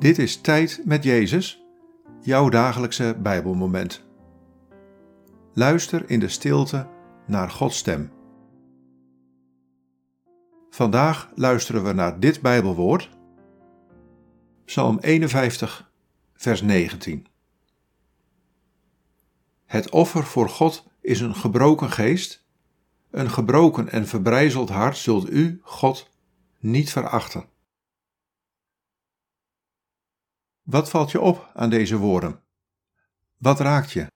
Dit is Tijd met Jezus, jouw dagelijkse Bijbelmoment. Luister in de stilte naar Gods stem. Vandaag luisteren we naar dit Bijbelwoord, Psalm 51, vers 19. Het offer voor God is een gebroken geest, een gebroken en verbrijzeld hart zult u, God, niet verachten. Wat valt je op aan deze woorden? Wat raakt je?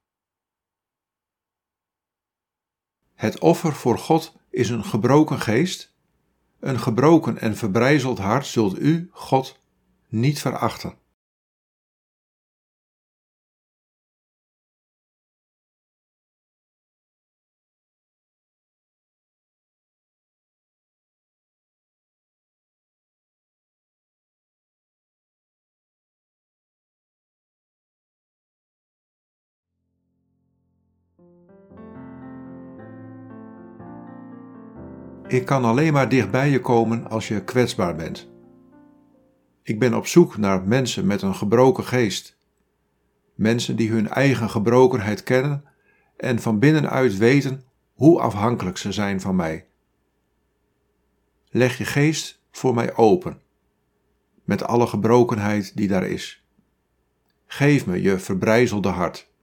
Het offer voor God is een gebroken geest, een gebroken en verbrijzeld hart zult u, God, niet verachten. Ik kan alleen maar dichtbij je komen als je kwetsbaar bent. Ik ben op zoek naar mensen met een gebroken geest. Mensen die hun eigen gebrokenheid kennen en van binnenuit weten hoe afhankelijk ze zijn van mij. Leg je geest voor mij open, met alle gebrokenheid die daar is. Geef me je verbrijzelde hart.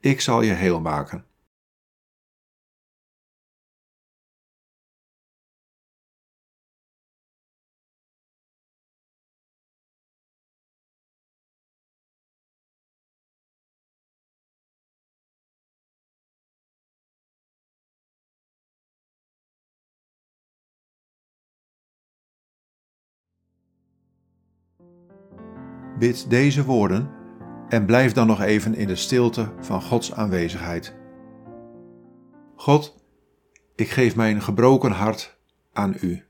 Ik zal je heel maken. Bid deze woorden en blijf dan nog even in de stilte van Gods aanwezigheid. God, ik geef mijn gebroken hart aan U.